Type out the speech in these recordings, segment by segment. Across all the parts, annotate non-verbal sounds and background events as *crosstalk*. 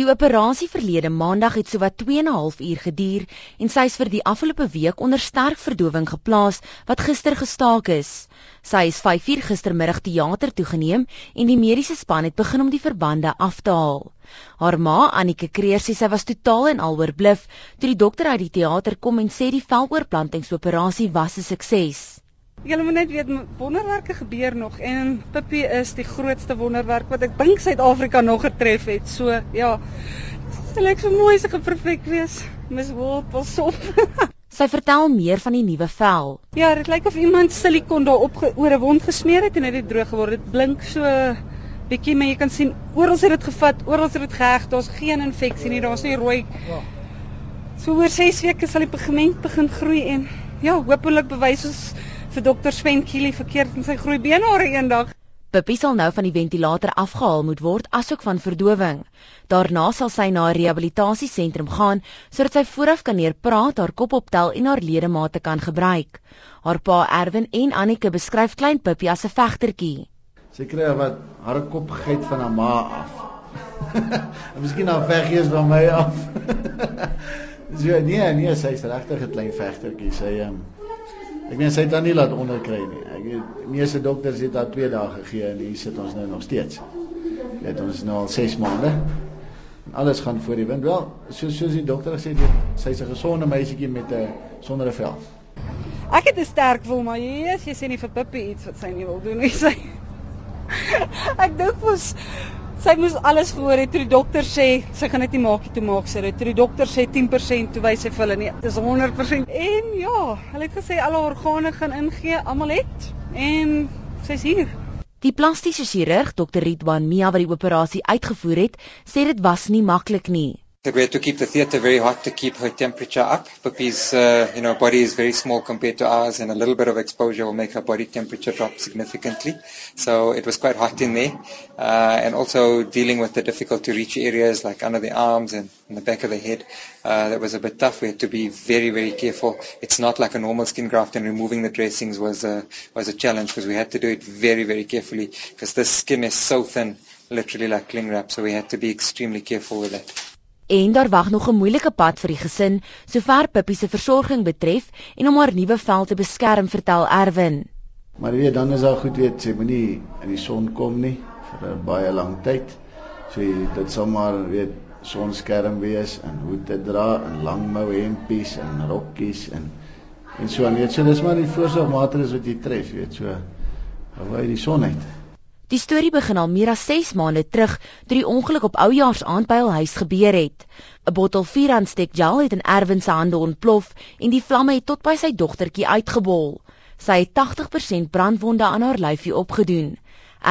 Die operasie verlede maandag het sowat 2 en 'n half uur geduur en sy is vir die afgelope week onder sterk verdowing geplaas wat gister gestaak is. Sy is 5uur gistermiddag teater toegeneem en die mediese span het begin om die verbande af te haal. Haar ma, Annike Kreer, sê sy was totaal en al oorbluf toe die dokter uit die teater kom en sê die veloorplantingsoperasie was 'n sukses. Julle moet net weet wonderwerke gebeur nog en Pippi is die grootste wonderwerk wat ek dink Suid-Afrika nog getref het. So ja. Sy lyk so mooi, sy gaan perfek wees. Mis Wolf, pas op. *laughs* sy vertel meer van die nuwe vel. Ja, dit lyk of iemand silikon daarop oor 'n wond gesmeer het en dit het droog geword. Dit blink so bietjie, maar jy kan sien oral het dit gevat, oral het dit geheg. Daar's geen infeksie nie, daar's nie rooi. So oor 6 weke sal die pigment begin groei en ja, hopelik bewys ons vir dokter Sven Kili verkeerd in sy groei benare eendag. Pippi sal nou van die ventilator afgehaal moet word asook van verdowing. Daarna sal sy na 'n rehabilitasiesentrum gaan sodat sy vooraf kan leer praat, haar kop optel en haar ledemate kan gebruik. Haar pa Erwin en Annike beskryf klein Pippi as 'n vegtertjie. Sy kry wat haar kop geit van haar ma af. *laughs* en miskien haar veggies van my af. *laughs* so nee, nee, sy's regtig 'n klein vegtertjie. Sy ehm um, Ek meen sy het dan nie laat onderkry nie. Ek die meeste dokters het haar 2 dae gegee en hier sit ons nou nog steeds. Dit ons nou al 6 maande. En alles gaan voor die wind. Wel, soos soos die dokter gesê het, sy's 'n gesonde meisietjie met 'n sonder 'n vel. Ek het 'n sterk wil, maar is jy sê nie vir Pippi iets wat sy nie wil doen nie. *laughs* Sy Ek dink mos sy moes alles gehoor het toe die dokter sê sy gaan dit nie maak nie toe maak sy dit. Toe die dokter sê 10% toe wys sy vir hulle nee dis 100% en ja hulle het gesê alle organe gaan ingee almal het en sy's hier. Die plastiese chirurg Dr Ridwan Mia wat die operasie uitgevoer het sê dit was nie maklik nie We had to keep the theatre very hot to keep her temperature up. Puppy's, uh, you know, body is very small compared to ours, and a little bit of exposure will make her body temperature drop significantly. So it was quite hot in there, uh, and also dealing with the difficult to reach areas like under the arms and in the back of the head. Uh, that was a bit tough. We had to be very, very careful. It's not like a normal skin graft, and removing the dressings was a was a challenge because we had to do it very, very carefully because the skin is so thin, literally like cling wrap. So we had to be extremely careful with that. En daar wag nog 'n moeilike pad vir die gesin sover Pippi se versorging betref en om haar nuwe vel te beskerm, vertel Erwin. Maar weet dan is daar goed weet sy moenie in die son kom nie vir 'n baie lang tyd. So dit sal maar weet sonskerm wees en hoe te dra in lang mou hempies en rokkies en en so weet so dis maar die voorsorgmaatreëls wat jy tref weet so hou hy die son uit. Die storie begin al meer as 6 maande terug toe die ongeluk op Oujaarsaaand by hul huis gebeur het. 'n Bottel 4 aansteek gel het in Erwin se hande ontplof en die vlamme het tot by sy dogtertjie uitgebol. Sy het 80% brandwonde aan haar lyfie opgedoen.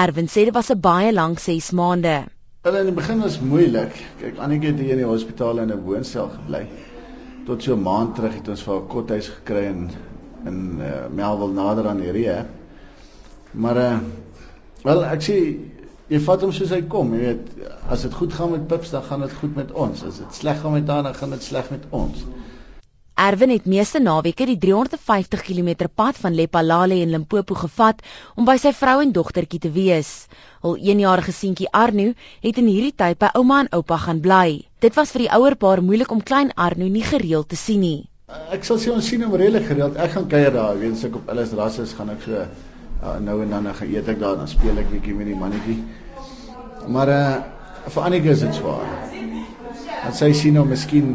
Erwin sê dit was 'n baie lank 6 maande. Wel in die begin was moeilik. Kyk, Annetjie het hier in die hospitaal in 'n woonstel gebly. Tot so 'n maand terug het ons vir 'n kothuis gekry in in uh, Melville nader aan die rehab. Maar uh Wel, ek sê jy vat hom soos hy kom, jy weet, as dit goed gaan met Pips, dan gaan dit goed met ons. As dit sleg gaan met haar, dan gaan dit sleg met ons. Erwin het meeste naweke die 350 km pad van Lepalale in Limpopo gevat om by sy vrou en dogtertjie te wees. Hul 1-jarige seentjie Arno het in hierdie tyd by ouma en oupa gaan bly. Dit was vir die ouer paar moeilik om klein Arno nie gereeld te sien nie. Ek sal sê ons sien hom redelik gereeld. Ek gaan kuier daar, weet as ek op Ellis Rasses gaan ek so uh, nou en dan dan eet ek daar dan speel ek bietjie met die mannetjie. Maar uh vir Annika is dit swaar. Want sy sien hom miskien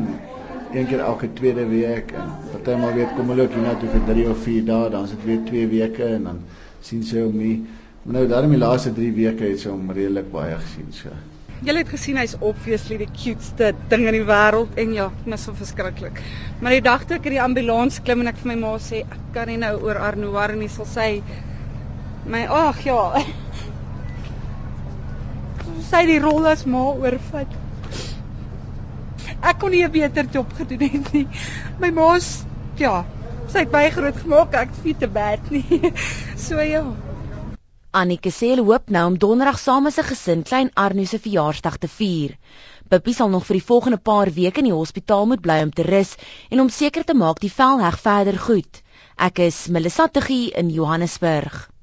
een keer elke tweede week en partymal weet kom hulle ook hiernatoe vir 3 of 4 dae, dan is dit weer 2 weke en dan sien sy hom nie. Maar nou daarom die laaste 3 weke het sy hom redelik baie gesien so. Julle het gesien hy's obviously die cutest ding in die wêreld en ja, net so verskriklik. Maar die dag toe ek in die ambulans klim en ek vir my ma sê ek kan nie nou oor Arno Warren nie, sal sy My ag ja. Sy die rol as ma oorvat. Ek kon nie 'n beter job gedoen het nie. My ma's ja, sy het baie groot gemaak, ek nie te bad nie. *laughs* So ja. Annike sê hulle hoop nou om donderdag saam as 'n gesin klein Arno se verjaarsdag te vier. Pippi sal nog vir die volgende paar weke in die hospitaal moet bly om te rus en om seker te maak die vel heg verder goed. Ek is Melissa Tuggie in Johannesburg.